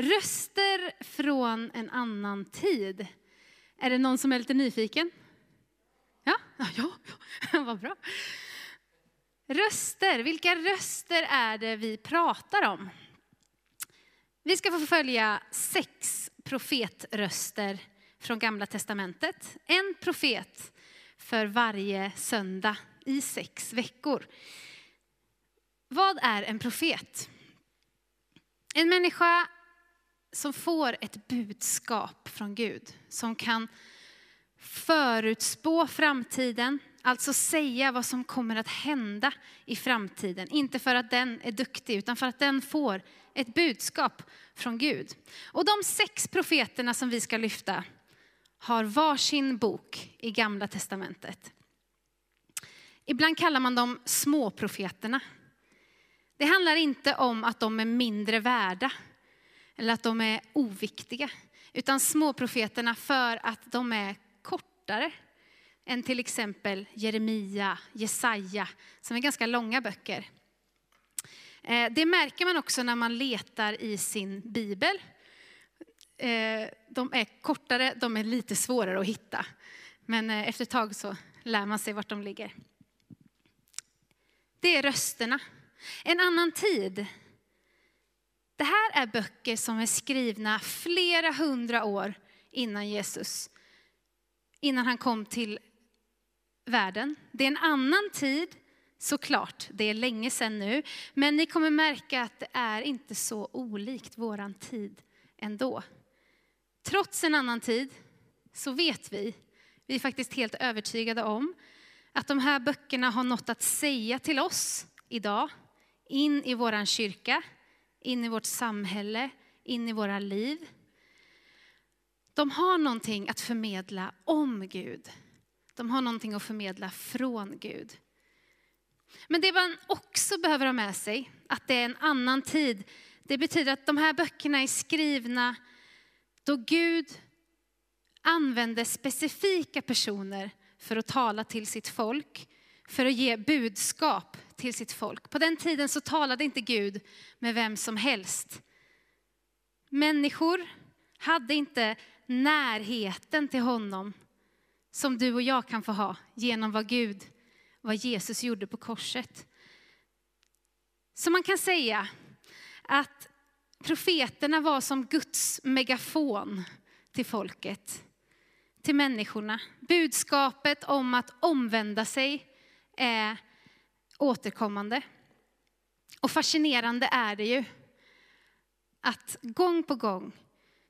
Röster från en annan tid. Är det någon som är lite nyfiken? Ja, ja, ja, ja. vad bra. Röster, vilka röster är det vi pratar om? Vi ska få följa sex profetröster från Gamla Testamentet. En profet för varje söndag i sex veckor. Vad är en profet? En människa som får ett budskap från Gud, som kan förutspå framtiden, alltså säga vad som kommer att hända i framtiden. Inte för att den är duktig, utan för att den får ett budskap från Gud. Och de sex profeterna som vi ska lyfta har varsin bok i Gamla Testamentet. Ibland kallar man dem småprofeterna. Det handlar inte om att de är mindre värda eller att de är oviktiga, utan småprofeterna för att de är kortare än till exempel Jeremia, Jesaja, som är ganska långa böcker. Eh, det märker man också när man letar i sin bibel. Eh, de är kortare, de är lite svårare att hitta. Men eh, efter ett tag så lär man sig vart de ligger. Det är rösterna. En annan tid. Det här är böcker som är skrivna flera hundra år innan Jesus, innan han kom till världen. Det är en annan tid, såklart, det är länge sedan nu, men ni kommer märka att det är inte så olikt våran tid ändå. Trots en annan tid så vet vi, vi är faktiskt helt övertygade om, att de här böckerna har något att säga till oss idag, in i våran kyrka, in i vårt samhälle, in i våra liv. De har någonting att förmedla om Gud. De har någonting att förmedla från Gud. Men det man också behöver ha med sig, att det är en annan tid, det betyder att de här böckerna är skrivna då Gud använde specifika personer för att tala till sitt folk, för att ge budskap till sitt folk. På den tiden så talade inte Gud med vem som helst. Människor hade inte närheten till honom som du och jag kan få ha genom vad Gud, vad Jesus gjorde på korset. Så man kan säga att profeterna var som Guds megafon till folket, till människorna. Budskapet om att omvända sig är återkommande. Och fascinerande är det ju att gång på gång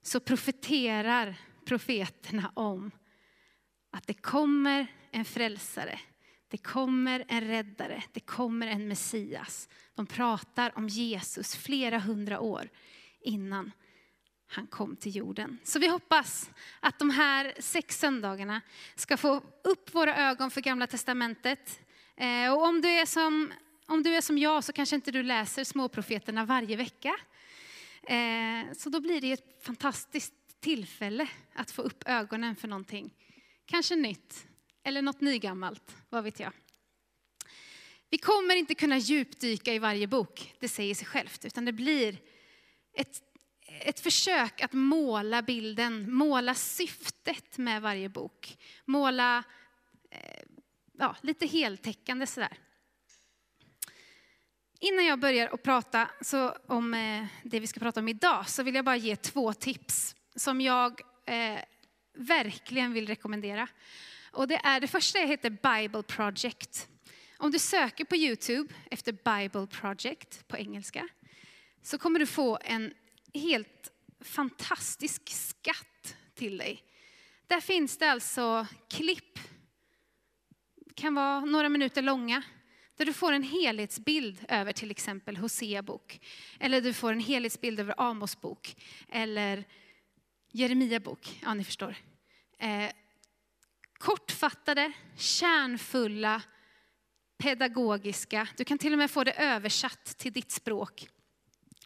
så profeterar profeterna om att det kommer en frälsare, det kommer en räddare, det kommer en Messias. De pratar om Jesus flera hundra år innan han kom till jorden. Så vi hoppas att de här sex söndagarna ska få upp våra ögon för Gamla Testamentet. Eh, och om du är som, om du är som jag så kanske inte du läser småprofeterna varje vecka. Eh, så då blir det ett fantastiskt tillfälle att få upp ögonen för någonting. Kanske nytt, eller något nygammalt, vad vet jag. Vi kommer inte kunna djupdyka i varje bok, det säger sig självt, utan det blir ett, ett försök att måla bilden, måla syftet med varje bok. Måla eh, ja, lite heltäckande sådär. Innan jag börjar att prata så om eh, det vi ska prata om idag så vill jag bara ge två tips som jag eh, verkligen vill rekommendera. Och det, är, det första heter Bible Project. Om du söker på Youtube efter Bible Project på engelska så kommer du få en helt fantastisk skatt till dig. Där finns det alltså klipp, kan vara några minuter långa, där du får en helhetsbild över till exempel Hosea bok. Eller du får en helhetsbild över Amos bok. Eller Jeremia bok, ja ni förstår. Eh, kortfattade, kärnfulla, pedagogiska. Du kan till och med få det översatt till ditt språk.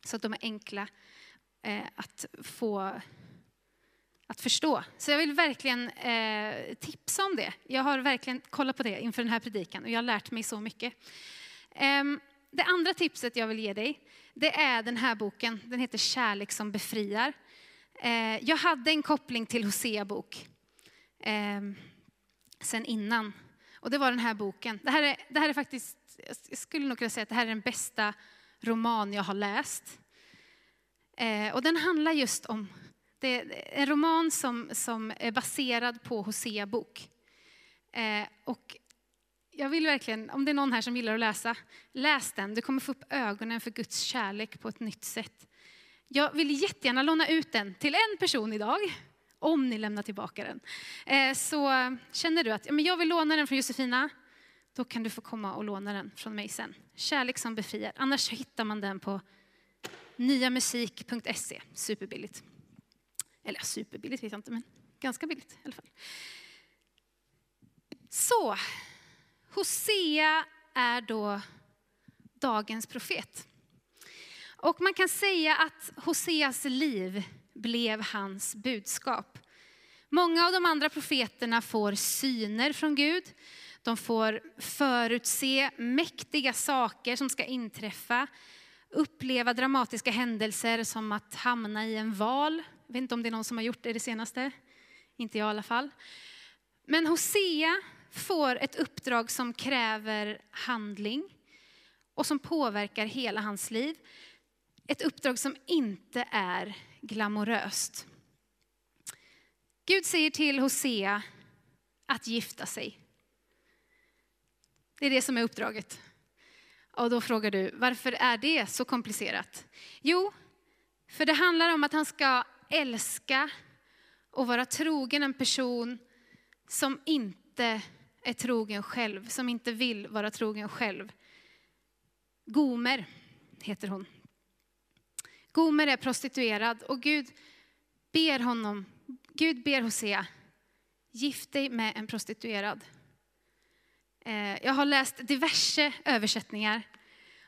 Så att de är enkla eh, att få att förstå. Så jag vill verkligen eh, tipsa om det. Jag har verkligen kollat på det inför den här predikan och jag har lärt mig så mycket. Eh, det andra tipset jag vill ge dig, det är den här boken. Den heter Kärlek som befriar. Eh, jag hade en koppling till Hosea bok eh, sen innan. Och det var den här boken. Det här är, det här är faktiskt, jag skulle nog kunna säga att det här är den bästa roman jag har läst. Eh, och den handlar just om, det är en roman som, som är baserad på Hosea bok. Eh, och jag vill verkligen, om det är någon här som gillar att läsa, läs den. Du kommer få upp ögonen för Guds kärlek på ett nytt sätt. Jag vill jättegärna låna ut den till en person idag, om ni lämnar tillbaka den. Eh, så eh, känner du att jag vill låna den från Josefina, då kan du få komma och låna den från mig sen. Kärlek som befriar. Annars hittar man den på nyamusik.se, superbilligt. Eller superbilligt vet jag inte, men ganska billigt i alla fall. Så, Hosea är då dagens profet. Och man kan säga att Hoseas liv blev hans budskap. Många av de andra profeterna får syner från Gud. De får förutse mäktiga saker som ska inträffa. Uppleva dramatiska händelser som att hamna i en val. Jag vet inte om det är någon som har gjort det det senaste. Inte jag i alla fall. Men Hosea får ett uppdrag som kräver handling och som påverkar hela hans liv. Ett uppdrag som inte är glamoröst. Gud säger till Hosea att gifta sig. Det är det som är uppdraget. Och då frågar du, varför är det så komplicerat? Jo, för det handlar om att han ska älska och vara trogen en person som inte är trogen själv, som inte vill vara trogen själv. Gomer heter hon. Gomer är prostituerad och Gud ber honom, Gud ber Hosea, gift dig med en prostituerad. Eh, jag har läst diverse översättningar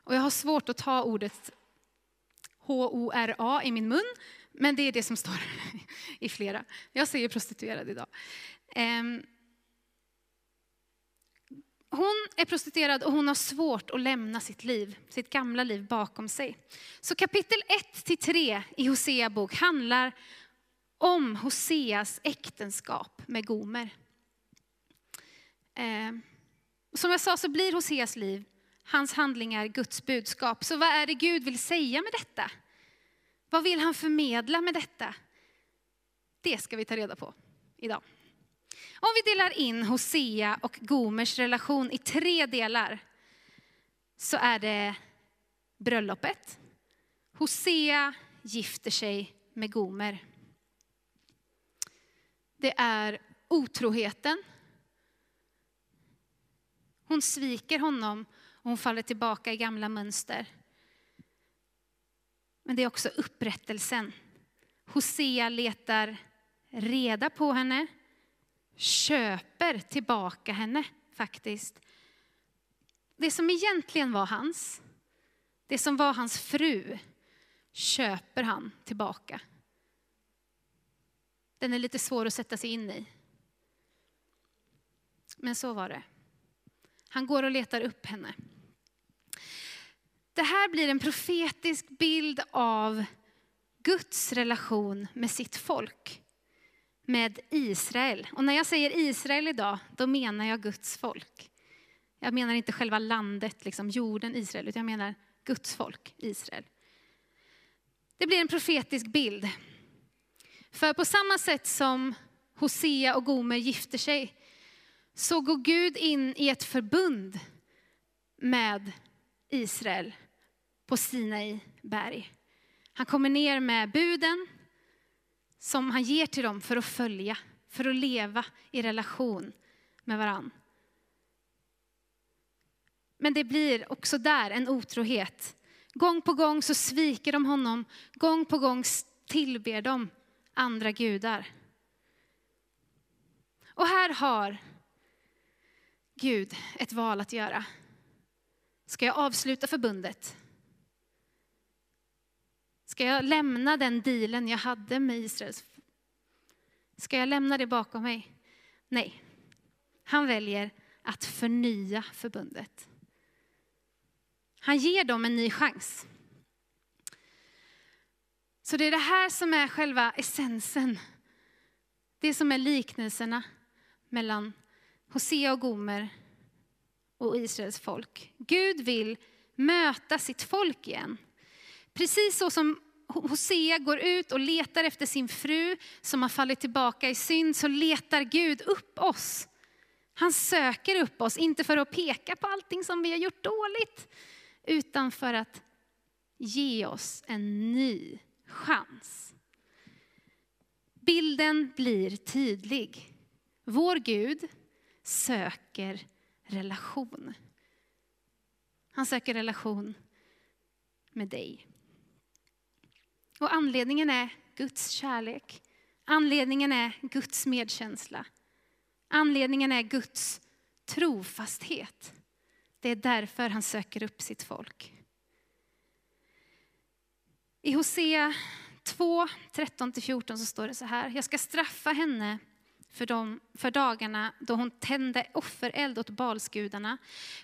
och jag har svårt att ta ordet H-O-R-A i min mun, men det är det som står i flera. Jag säger prostituerad idag. Ehm, hon är prostituerad och hon har svårt att lämna sitt liv, sitt gamla liv bakom sig. Så kapitel 1-3 i Hosea bok handlar om Hoseas äktenskap med Gomer. Ehm, som jag sa så blir Hoseas liv, hans handlingar, Guds budskap. Så vad är det Gud vill säga med detta? Vad vill han förmedla med detta? Det ska vi ta reda på idag. Om vi delar in Hosea och Gomers relation i tre delar så är det bröllopet. Hosea gifter sig med Gomer. Det är otroheten. Hon sviker honom och hon faller tillbaka i gamla mönster. Men det är också upprättelsen. Hosea letar reda på henne köper tillbaka henne faktiskt. Det som egentligen var hans, det som var hans fru, köper han tillbaka. Den är lite svår att sätta sig in i. Men så var det. Han går och letar upp henne. Det här blir en profetisk bild av Guds relation med sitt folk med Israel. Och när jag säger Israel idag, då menar jag Guds folk. Jag menar inte själva landet, liksom jorden Israel, utan jag menar Guds folk, Israel. Det blir en profetisk bild. För på samma sätt som Hosea och Gomer gifter sig, så går Gud in i ett förbund med Israel på Sinai berg. Han kommer ner med buden, som han ger till dem för att följa, för att leva i relation med varann. Men det blir också där en otrohet. Gång på gång så sviker de honom, gång på gång tillber de andra gudar. Och här har Gud ett val att göra. Ska jag avsluta förbundet? Ska jag lämna den dealen jag hade med Israel? Ska jag lämna det bakom mig? Nej. Han väljer att förnya förbundet. Han ger dem en ny chans. Så det är det här som är själva essensen. Det som är liknelserna mellan Hosea och Gomer och Israels folk. Gud vill möta sitt folk igen. Precis så som Hosea går ut och letar efter sin fru som har fallit tillbaka i synd, så letar Gud upp oss. Han söker upp oss, inte för att peka på allting som vi har gjort dåligt, utan för att ge oss en ny chans. Bilden blir tydlig. Vår Gud söker relation. Han söker relation med dig. Och anledningen är Guds kärlek. Anledningen är Guds medkänsla. Anledningen är Guds trofasthet. Det är därför han söker upp sitt folk. I Hosea 2, 13-14 så står det så här. Jag ska straffa henne för, dem, för dagarna då hon tände offereld åt balsgudarna,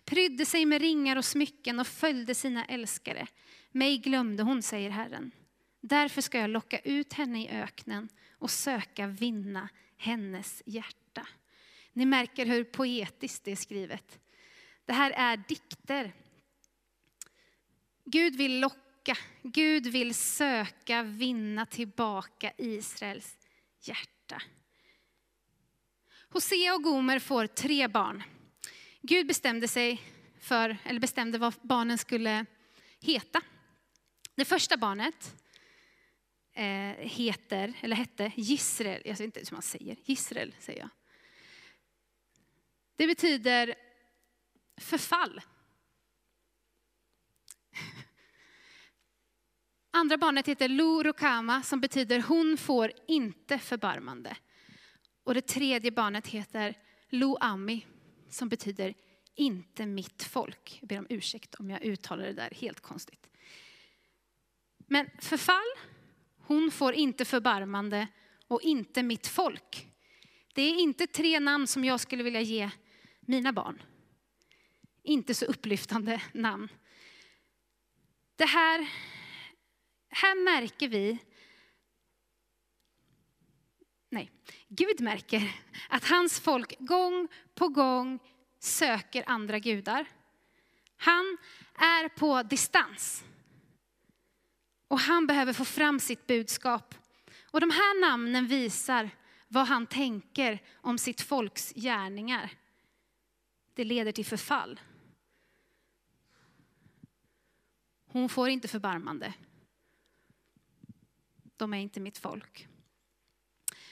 prydde sig med ringar och smycken och följde sina älskare. Mig glömde hon, säger Herren. Därför ska jag locka ut henne i öknen och söka vinna hennes hjärta. Ni märker hur poetiskt det är skrivet. Det här är dikter. Gud vill locka, Gud vill söka vinna tillbaka Israels hjärta. Hosea och Gomer får tre barn. Gud bestämde sig för, eller bestämde vad barnen skulle heta. Det första barnet Eh, heter, eller hette Gisrel, jag vet inte hur man säger, Gisrel säger jag. Det betyder förfall. Andra barnet heter Lu Rokama som betyder hon får inte förbarmande. Och det tredje barnet heter Lu Ami som betyder inte mitt folk. Jag ber om ursäkt om jag uttalar det där helt konstigt. Men förfall, hon får inte förbarmande och inte mitt folk. Det är inte tre namn som jag skulle vilja ge mina barn. Inte så upplyftande namn. Det här, här märker vi, nej, Gud märker att hans folk gång på gång söker andra gudar. Han är på distans. Och han behöver få fram sitt budskap. Och de här namnen visar vad han tänker om sitt folks gärningar. Det leder till förfall. Hon får inte förbarmande. De är inte mitt folk.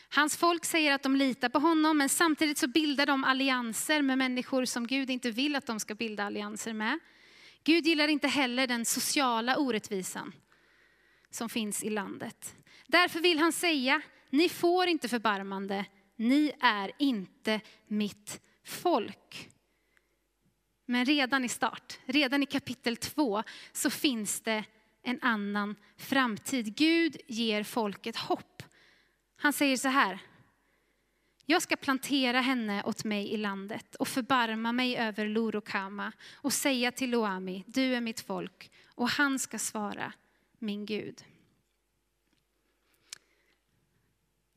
Hans folk säger att de litar på honom, men samtidigt så bildar de allianser med människor som Gud inte vill att de ska bilda allianser med. Gud gillar inte heller den sociala orättvisan som finns i landet. Därför vill han säga, ni får inte förbarmande, ni är inte mitt folk. Men redan i start, redan i kapitel två, så finns det en annan framtid. Gud ger folket hopp. Han säger så här, jag ska plantera henne åt mig i landet och förbarma mig över Lorokama och säga till Loami, du är mitt folk, och han ska svara, min Gud.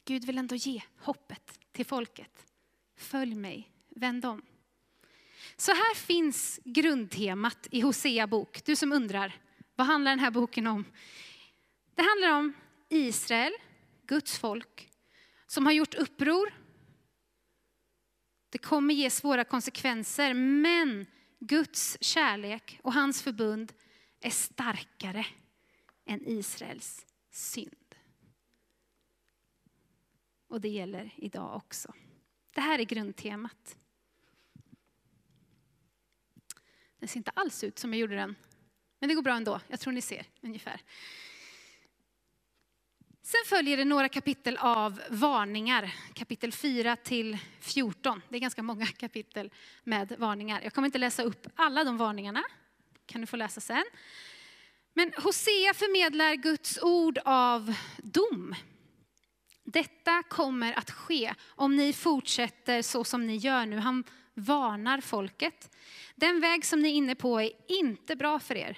Gud vill ändå ge hoppet till folket. Följ mig, vänd om. Så här finns grundtemat i Hosea bok. Du som undrar, vad handlar den här boken om? Det handlar om Israel, Guds folk, som har gjort uppror. Det kommer ge svåra konsekvenser, men Guds kärlek och hans förbund är starkare än Israels synd. Och det gäller idag också. Det här är grundtemat. Den ser inte alls ut som jag gjorde den, men det går bra ändå. Jag tror ni ser ungefär. Sen följer det några kapitel av varningar, kapitel 4 till 14. Det är ganska många kapitel med varningar. Jag kommer inte läsa upp alla de varningarna, kan du få läsa sen. Men Hosea förmedlar Guds ord av dom. Detta kommer att ske om ni fortsätter så som ni gör nu. Han varnar folket. Den väg som ni är inne på är inte bra för er.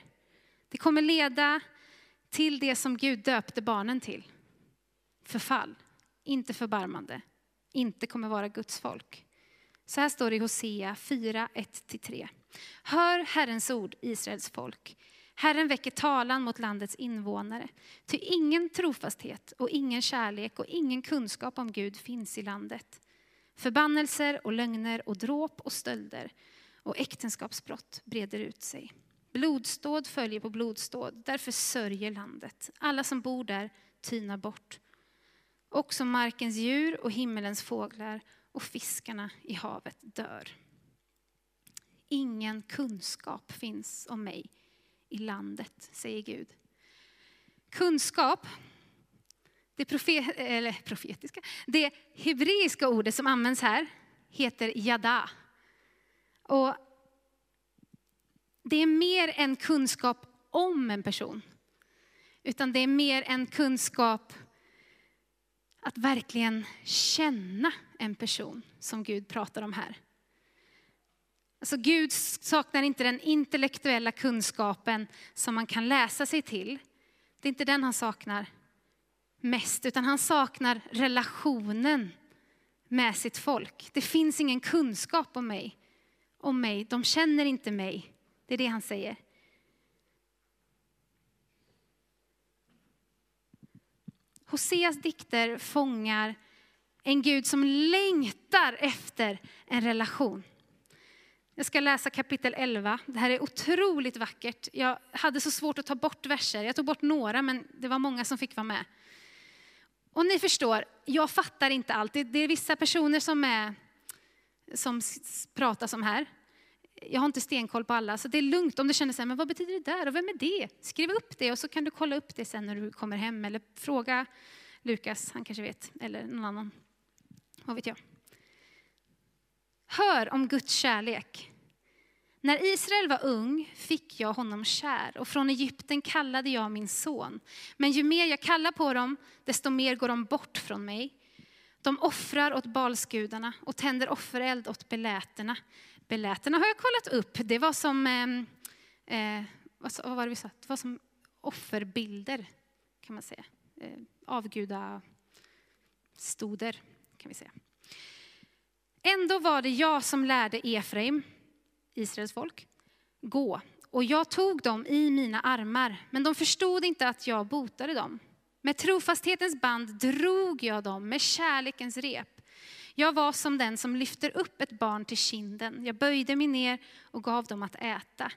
Det kommer leda till det som Gud döpte barnen till. Förfall, inte förbarmande, inte kommer vara Guds folk. Så här står det i Hosea 4, 1-3. Hör Herrens ord, Israels folk. Herren väcker talan mot landets invånare. Ty ingen trofasthet och ingen kärlek och ingen kunskap om Gud finns i landet. Förbannelser och lögner och dråp och stölder och äktenskapsbrott breder ut sig. Blodståd följer på blodståd, därför sörjer landet. Alla som bor där tynar bort. Också markens djur och himmelens fåglar och fiskarna i havet dör. Ingen kunskap finns om mig i landet, säger Gud. Kunskap, det, profet, eller profetiska, det hebreiska ordet som används här heter yada. Och det är mer än kunskap om en person, utan det är mer en kunskap att verkligen känna en person som Gud pratar om här. Alltså Gud saknar inte den intellektuella kunskapen som man kan läsa sig till. Det är inte den han saknar mest, utan han saknar relationen med sitt folk. Det finns ingen kunskap om mig. Om mig. De känner inte mig. Det är det han säger. Hoseas dikter fångar en Gud som längtar efter en relation. Jag ska läsa kapitel 11. Det här är otroligt vackert. Jag hade så svårt att ta bort verser. Jag tog bort några, men det var många som fick vara med. Och ni förstår, jag fattar inte allt. Det är vissa personer som, är, som pratar som här. Jag har inte stenkoll på alla, så det är lugnt om du känner så här, men vad betyder det där och vem är det? Skriv upp det och så kan du kolla upp det sen när du kommer hem eller fråga Lukas, han kanske vet, eller någon annan. Vad vet jag? Hör om Guds kärlek. När Israel var ung fick jag honom kär och från Egypten kallade jag min son. Men ju mer jag kallar på dem, desto mer går de bort från mig. De offrar åt balsgudarna och tänder offereld åt beläterna. Beläterna har jag kollat upp. Det var som, ehm, eh, vad var det vi sa? Det var som offerbilder, kan man säga. Eh, avguda stoder, kan vi säga. Ändå var det jag som lärde Efraim, Israels folk, gå. Och jag tog dem i mina armar, men de förstod inte att jag botade dem. Med trofasthetens band drog jag dem med kärlekens rep. Jag var som den som lyfter upp ett barn till kinden. Jag böjde mig ner och gav dem att äta.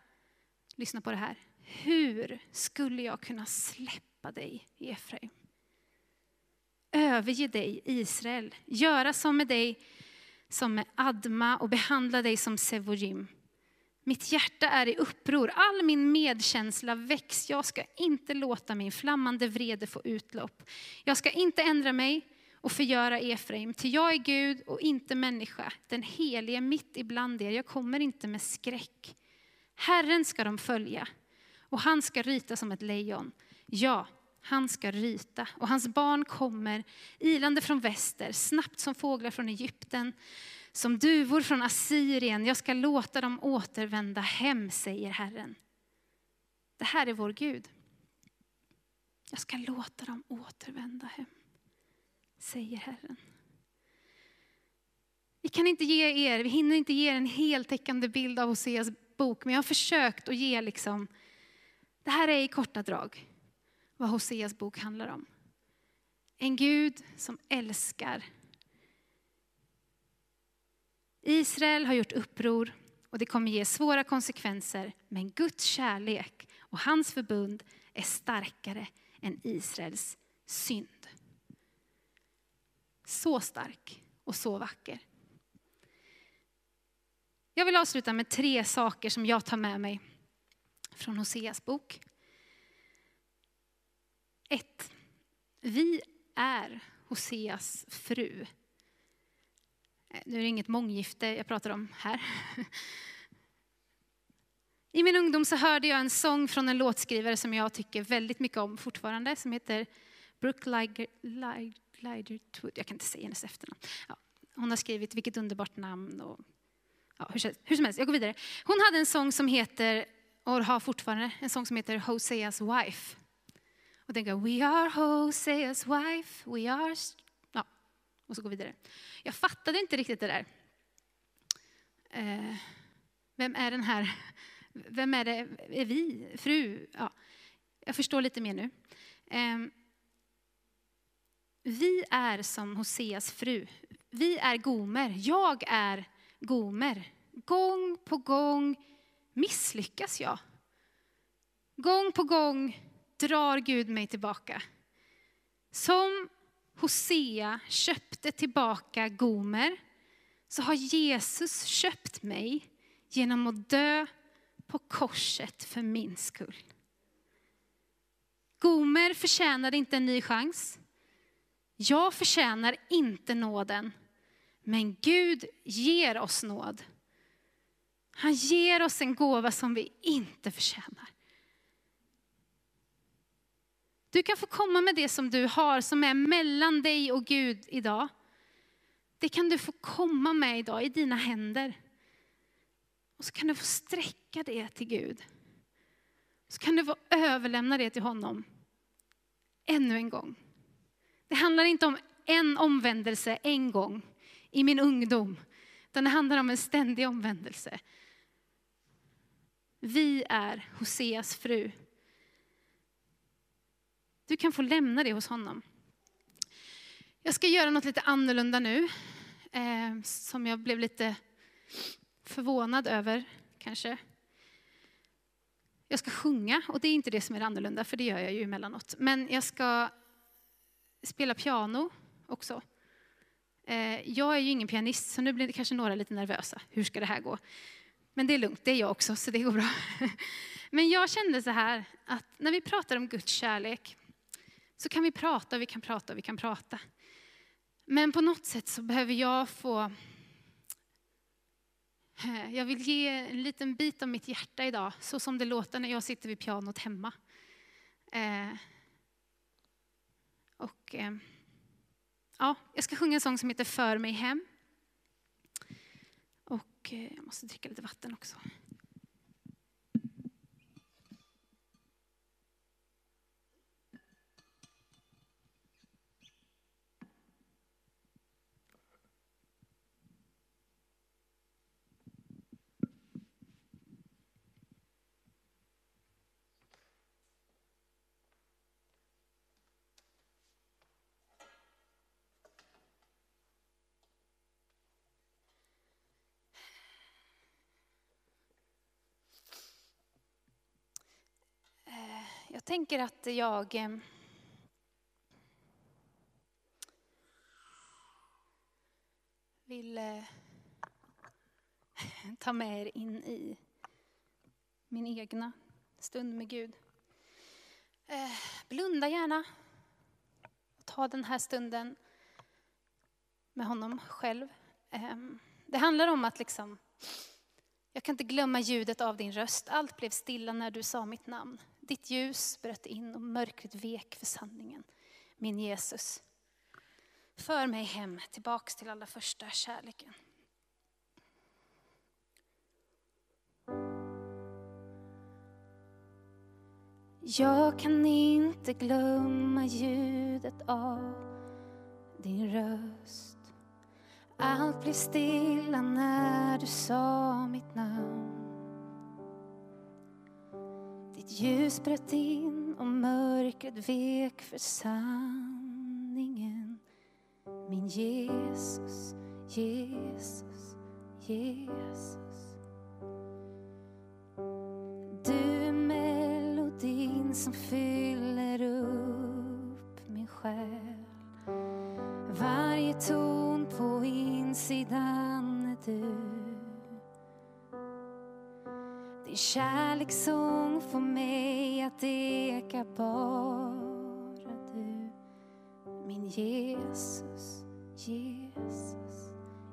Lyssna på det här. Hur skulle jag kunna släppa dig, Efraim? Överge dig, Israel. Göra som med dig som med Adma och behandla dig som Sevorim. Mitt hjärta är i uppror, all min medkänsla väcks. Jag ska inte låta min flammande vrede få utlopp. Jag ska inte ändra mig och förgöra Efraim, ty jag är Gud och inte människa, den helige mitt ibland er. Jag kommer inte med skräck. Herren ska de följa, och han ska ryta som ett lejon. Ja, han ska ryta och hans barn kommer ilande från väster, snabbt som fåglar från Egypten, som duvor från Assyrien. Jag ska låta dem återvända hem, säger Herren. Det här är vår Gud. Jag ska låta dem återvända hem, säger Herren. Vi kan inte ge er, vi hinner inte ge er en heltäckande bild av Hoseas bok, men jag har försökt att ge liksom, det här är i korta drag vad Hoseas bok handlar om. En Gud som älskar. Israel har gjort uppror och det kommer ge svåra konsekvenser. Men Guds kärlek och hans förbund är starkare än Israels synd. Så stark och så vacker. Jag vill avsluta med tre saker som jag tar med mig från Hoseas bok. 1. Vi är Hoseas fru. Eh, nu är det inget månggifte jag pratar om här. I min ungdom så hörde jag en sång från en låtskrivare som jag tycker väldigt mycket om fortfarande, som heter Brooke Lidertwood. Jag kan inte säga hennes efternamn. Ja, hon har skrivit Vilket underbart namn. Och, ja, hur, hur som helst, jag går vidare. Hon hade en sång som heter, och har fortfarande, en sång som heter Hoseas Wife. Och tänka, we are Hoseas wife, we are... Ja, och så går vi vidare. Jag fattade inte riktigt det där. Eh, vem är den här? Vem är det? Är vi? Fru? Ja, jag förstår lite mer nu. Eh, vi är som Hoseas fru. Vi är Gomer. Jag är Gomer. Gång på gång misslyckas jag. Gång på gång drar Gud mig tillbaka. Som Hosea köpte tillbaka Gomer så har Jesus köpt mig genom att dö på korset för min skull. Gomer förtjänade inte en ny chans. Jag förtjänar inte nåden, men Gud ger oss nåd. Han ger oss en gåva som vi inte förtjänar. Du kan få komma med det som du har, som är mellan dig och Gud idag. Det kan du få komma med idag i dina händer. Och så kan du få sträcka det till Gud. Så kan du få överlämna det till honom ännu en gång. Det handlar inte om en omvändelse en gång i min ungdom, utan det handlar om en ständig omvändelse. Vi är Hoseas fru. Du kan få lämna det hos honom. Jag ska göra något lite annorlunda nu, eh, som jag blev lite förvånad över kanske. Jag ska sjunga och det är inte det som är annorlunda, för det gör jag ju emellanåt. Men jag ska spela piano också. Eh, jag är ju ingen pianist, så nu blir det kanske några lite nervösa. Hur ska det här gå? Men det är lugnt, det är jag också, så det går bra. Men jag kände så här, att när vi pratar om Guds kärlek, så kan vi prata, vi kan prata, vi kan prata. Men på något sätt så behöver jag få eh, jag vill ge en liten bit av mitt hjärta idag, så som det låter när jag sitter vid pianot hemma. Eh, och, eh, ja, jag ska sjunga en sång som heter För mig hem. Och eh, jag måste dricka lite vatten också. Tänker att jag eh, vill eh, ta med er in i min egna stund med Gud. Eh, blunda gärna. Ta den här stunden med honom själv. Ehm, det handlar om att liksom, jag kan inte glömma ljudet av din röst. Allt blev stilla när du sa mitt namn. Ditt ljus bröt in och mörkret vek för sanningen. Min Jesus, för mig hem tillbaks till allra första kärleken. Jag kan inte glömma ljudet av din röst. Allt blev stilla när du sa mitt namn. Ett Ljus bröt in och mörkret vek för sanningen. Min Jesus, Jesus, Jesus. Du är melodin som fyller upp min själ. Varje ton på insidan är du. Din kärlekssång får mig att eka bara du. Min Jesus, Jesus,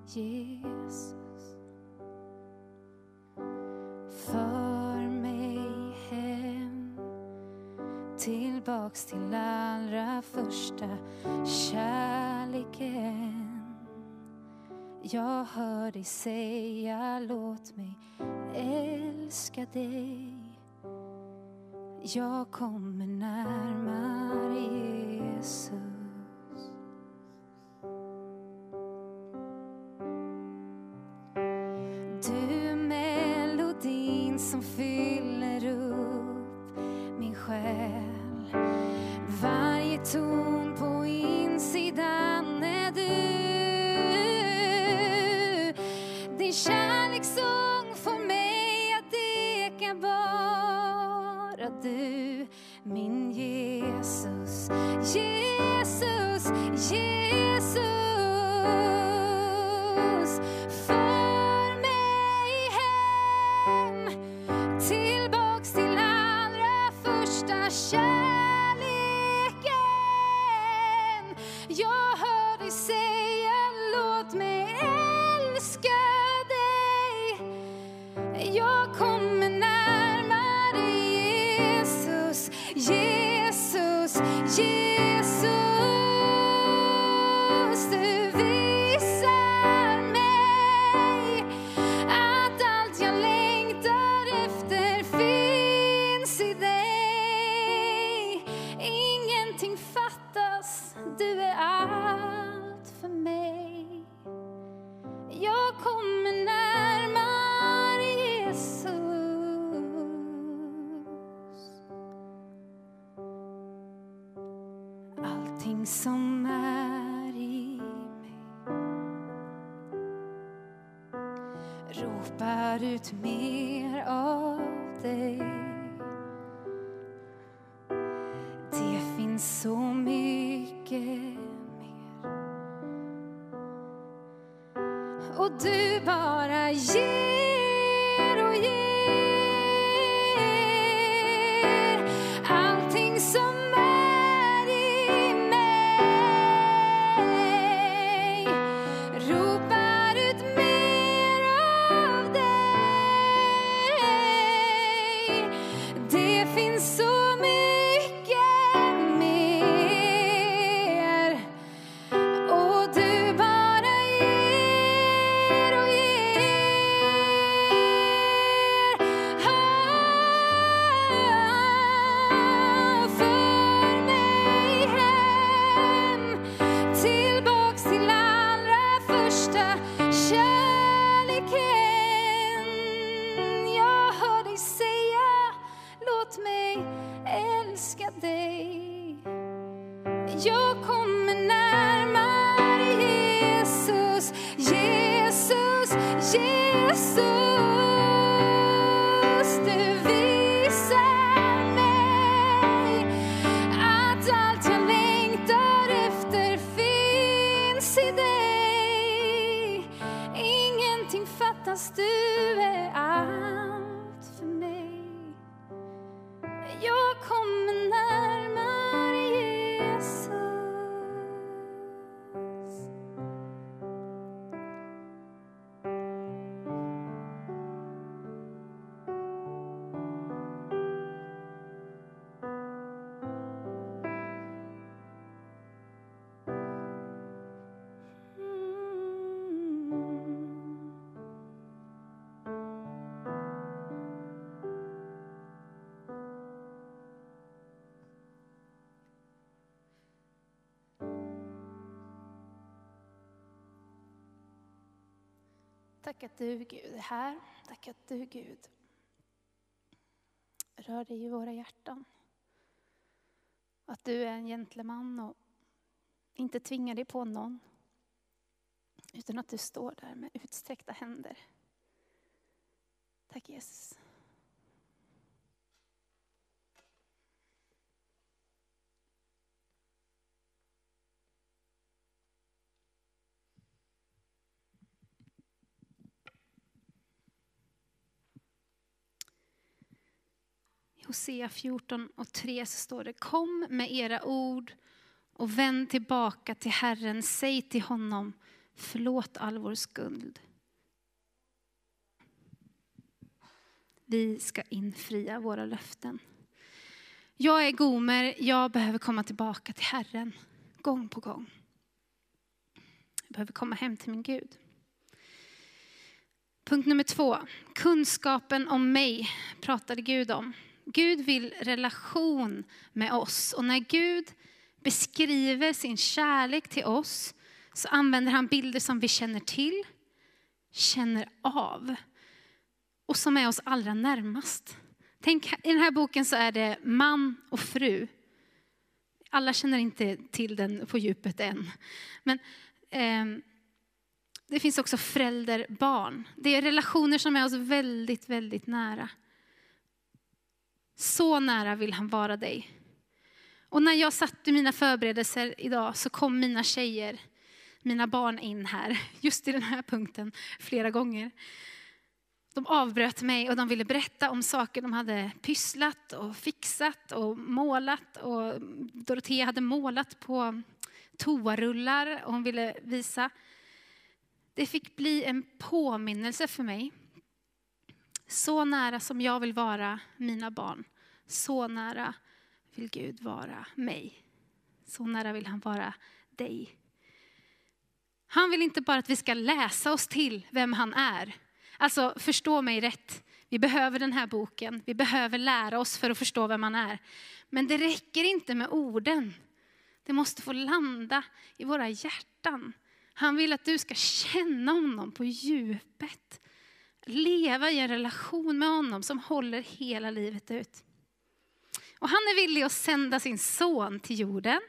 Jesus. För mig hem tillbaks till allra första kärleken. Jag hör dig säga låt mig älska dig. Jag kommer närmare Jesus. Jesus, ropar ut mer av dig. Jag Tack att du Gud är här. Tack att du Gud rör dig i våra hjärtan. Att du är en gentleman och inte tvingar dig på någon. Utan att du står där med utsträckta händer. Tack Jesus. Hosea 14 och 3 så står det Kom med era ord och vänd tillbaka till Herren. Säg till honom förlåt all vår skuld. Vi ska infria våra löften. Jag är Gomer, jag behöver komma tillbaka till Herren gång på gång. Jag behöver komma hem till min Gud. Punkt nummer två. Kunskapen om mig pratade Gud om. Gud vill relation med oss. Och när Gud beskriver sin kärlek till oss så använder han bilder som vi känner till, känner av och som är oss allra närmast. Tänk, i den här boken så är det man och fru. Alla känner inte till den på djupet än. Men eh, det finns också förälder, barn. Det är relationer som är oss väldigt, väldigt nära. Så nära vill han vara dig. Och när jag satt i mina förberedelser idag så kom mina tjejer, mina barn in här, just i den här punkten, flera gånger. De avbröt mig och de ville berätta om saker de hade pysslat och fixat och målat. Och Dorotea hade målat på toarullar och hon ville visa. Det fick bli en påminnelse för mig. Så nära som jag vill vara mina barn, så nära vill Gud vara mig. Så nära vill han vara dig. Han vill inte bara att vi ska läsa oss till vem han är. Alltså förstå mig rätt. Vi behöver den här boken. Vi behöver lära oss för att förstå vem han är. Men det räcker inte med orden. Det måste få landa i våra hjärtan. Han vill att du ska känna honom på djupet. Leva i en relation med honom som håller hela livet ut. Och han är villig att sända sin son till jorden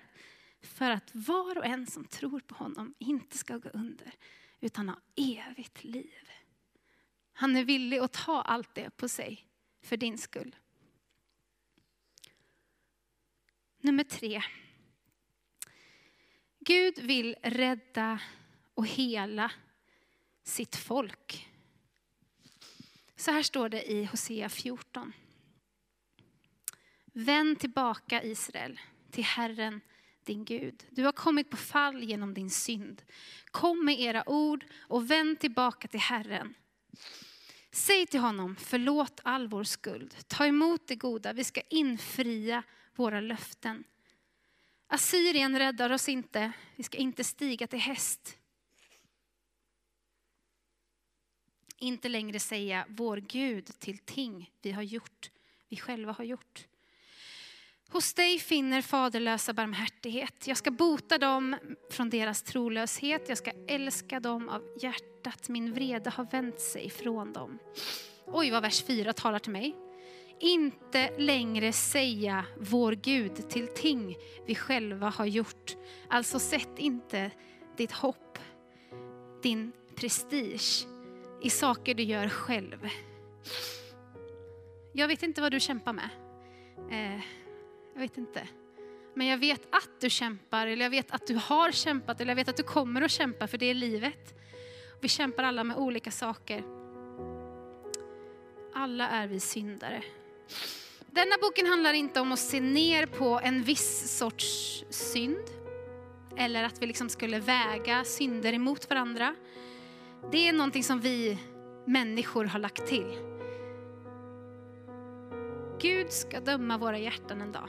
för att var och en som tror på honom inte ska gå under utan ha evigt liv. Han är villig att ta allt det på sig för din skull. Nummer tre. Gud vill rädda och hela sitt folk. Så här står det i Hosea 14. Vänd tillbaka Israel till Herren din Gud. Du har kommit på fall genom din synd. Kom med era ord och vänd tillbaka till Herren. Säg till honom, förlåt all vår skuld. Ta emot det goda, vi ska infria våra löften. Assyrien räddar oss inte, vi ska inte stiga till häst. Inte längre säga vår Gud till ting vi har gjort, vi själva har gjort. Hos dig finner faderlösa barmhärtighet. Jag ska bota dem från deras trolöshet. Jag ska älska dem av hjärtat. Min vrede har vänt sig från dem. Oj, vad vers 4 talar till mig. Inte längre säga vår Gud till ting vi själva har gjort. Alltså sätt inte ditt hopp, din prestige i saker du gör själv. Jag vet inte vad du kämpar med. Eh, jag vet inte. Men jag vet att du kämpar, eller jag vet att du har kämpat, eller jag vet att du kommer att kämpa, för det är livet. Vi kämpar alla med olika saker. Alla är vi syndare. Denna boken handlar inte om att se ner på en viss sorts synd, eller att vi liksom skulle väga synder emot varandra. Det är någonting som vi människor har lagt till. Gud ska döma våra hjärtan en dag.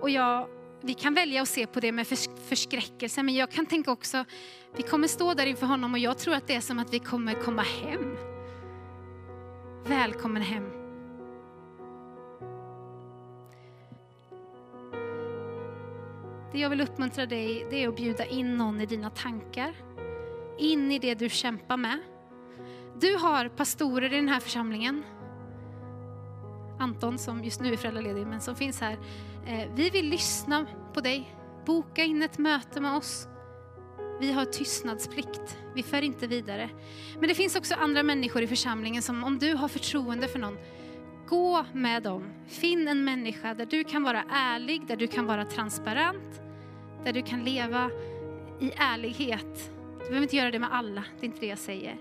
Och jag, vi kan välja att se på det med förskräckelse, men jag kan tänka också, vi kommer stå där inför honom och jag tror att det är som att vi kommer komma hem. Välkommen hem. Det jag vill uppmuntra dig, det är att bjuda in någon i dina tankar. In i det du kämpar med. Du har pastorer i den här församlingen Anton som just nu är föräldraledig men som finns här. Eh, vi vill lyssna på dig. Boka in ett möte med oss. Vi har tystnadsplikt. Vi för inte vidare. Men det finns också andra människor i församlingen som om du har förtroende för någon, gå med dem. Finn en människa där du kan vara ärlig, där du kan vara transparent, där du kan leva i ärlighet. Du behöver inte göra det med alla, det är inte det jag säger.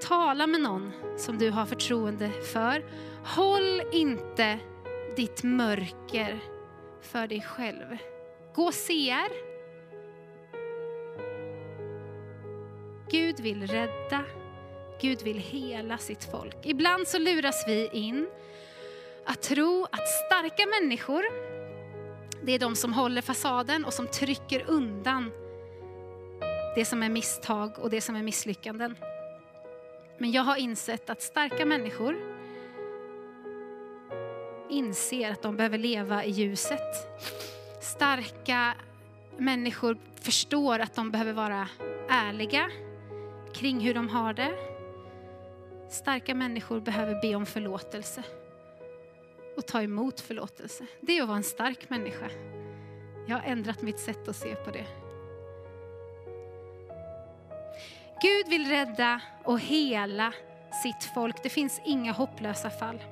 Tala med någon som du har förtroende för. Håll inte ditt mörker för dig själv. Gå CR. Gud vill rädda, Gud vill hela sitt folk. Ibland så luras vi in att tro att starka människor, det är de som håller fasaden och som trycker undan det som är misstag och det som är misslyckanden. Men jag har insett att starka människor, inser att de behöver leva i ljuset. Starka människor förstår att de behöver vara ärliga kring hur de har det. Starka människor behöver be om förlåtelse och ta emot förlåtelse. Det är att vara en stark människa. Jag har ändrat mitt sätt att se på det. Gud vill rädda och hela sitt folk. Det finns inga hopplösa fall.